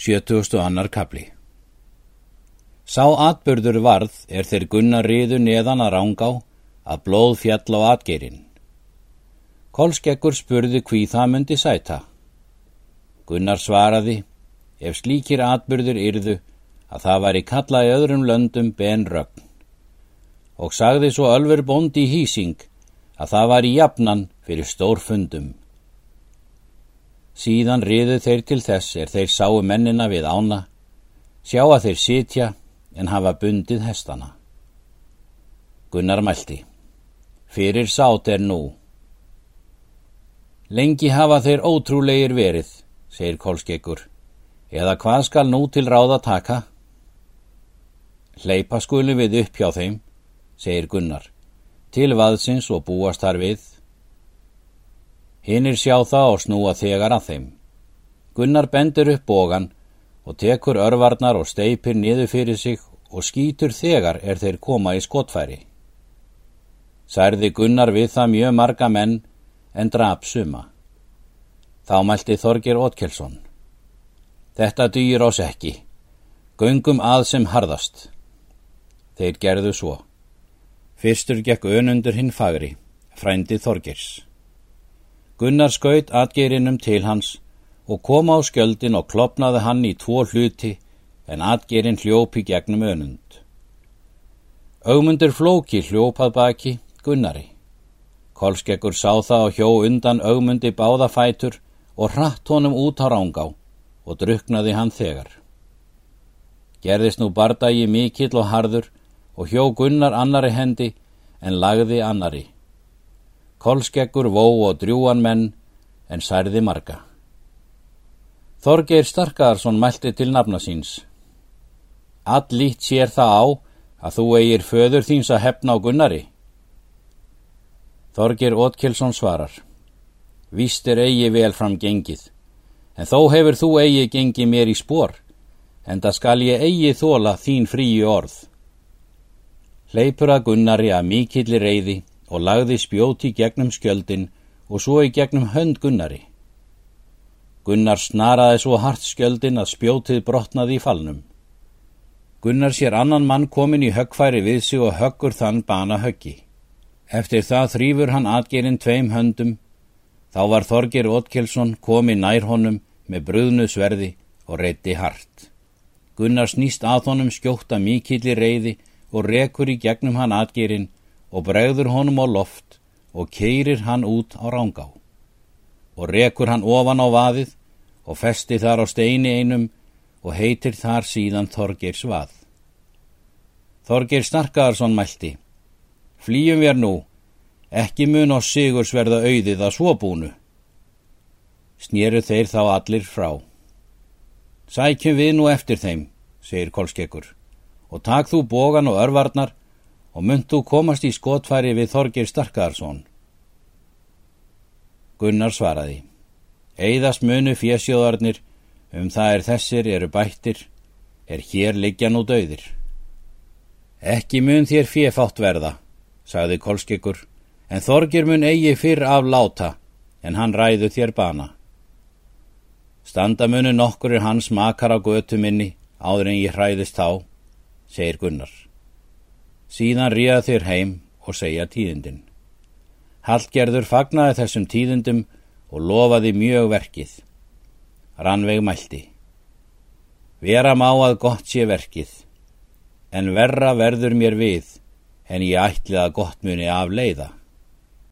70. annar kapli Sá atbyrður varð er þeir gunnar riðu neðan að rángá að blóð fjall á atgeirinn. Kolskekkur spurði hví það myndi sæta. Gunnar svaraði, ef slíkir atbyrður yrðu, að það var í kalla í öðrum löndum ben rögn. Og sagði svo Ölfur bóndi í hýsing að það var í jafnan fyrir stórfundum. Síðan riðu þeir til þess er þeir sáu mennina við ána, sjá að þeir sitja en hafa bundið hestana. Gunnar mælti, fyrir sát er nú. Lengi hafa þeir ótrúlegir verið, segir Kolskeggur, eða hvað skal nú til ráða taka? Hleypa skulum við upp hjá þeim, segir Gunnar, til vaðsins og búast þar við, Hinnir sjá það og snúa þegar að þeim. Gunnar bendur upp bógan og tekur örvarnar og steipir niður fyrir sig og skýtur þegar er þeir koma í skotfæri. Særði Gunnar við það mjög marga menn en drap suma. Þá mælti Þorgir Ótkelsson. Þetta dýr ás ekki. Göngum að sem harðast. Þeir gerðu svo. Fyrstur gekk önundur hinn fagri, frændi Þorgirs. Gunnar skaut atgeirinum til hans og kom á skjöldin og klopnaði hann í tvo hluti en atgeirin hljópi gegnum önund. Augmundur flóki hljópað baki Gunnari. Kolskekkur sá það og hjó undan augmundi báðafætur og hratt honum út á rángá og druknaði hann þegar. Gerðist nú bardagi mikill og harður og hjó Gunnar annari hendi en lagði annari. Kolskeggur vó og drjúan menn en særði marga. Þorgeir Starkarsson mælti til nafna síns. Allítt sér það á að þú eigir föður þíns að hefna á Gunnari. Þorgeir Ótkelsson svarar. Vist er eigi vel fram gengið, en þó hefur þú eigi gengið mér í spór, en það skal ég eigi þóla þín fríu orð. Leipur að Gunnari að mikillir reyði og lagði spjóti gegnum skjöldin og svo í gegnum hönd Gunnari. Gunnar snaraði svo hart skjöldin að spjótið brotnaði í falnum. Gunnar sér annan mann komin í höggfæri við sig og höggur þann bana höggi. Eftir það þrýfur hann atgerinn tveim höndum. Þá var Þorgir Ótkelsson komin nær honum með bröðnu sverði og reytti hart. Gunnar snýst að honum skjóta mikillir reyði og rekur í gegnum hann atgerinn og bregður honum á loft og keirir hann út á rángá og rekur hann ofan á vaðið og festi þar á steini einum og heitir þar síðan Þorgeir svað. Þorgeir Snarkaðarsson mælti Flýjum við nú, ekki mun og sigurs verða auðið að svobúnu. Snýru þeir þá allir frá. Sækjum við nú eftir þeim, segir Kolskekkur, og tak þú bógan og örvarnar og mynd þú komast í skotfæri við Þorgir Starkarsson. Gunnar svaraði, Eiðast munu fjesjóðarnir, um það er þessir eru bættir, er hér liggja nú döðir. Ekki mun þér fjefátt verða, sagði Kolskikkur, en Þorgir mun eigi fyrr af láta, en hann ræðu þér bana. Standa munu nokkur er hans makar á götu minni, áður en ég hræðist þá, segir Gunnar. Síðan ríða þér heim og segja tíðindin. Hallgerður fagnaði þessum tíðindum og lofaði mjög verkið. Rannveig mælti. Vera má að gott sé verkið, en verra verður mér við, en ég ætli að gott muni af leiða.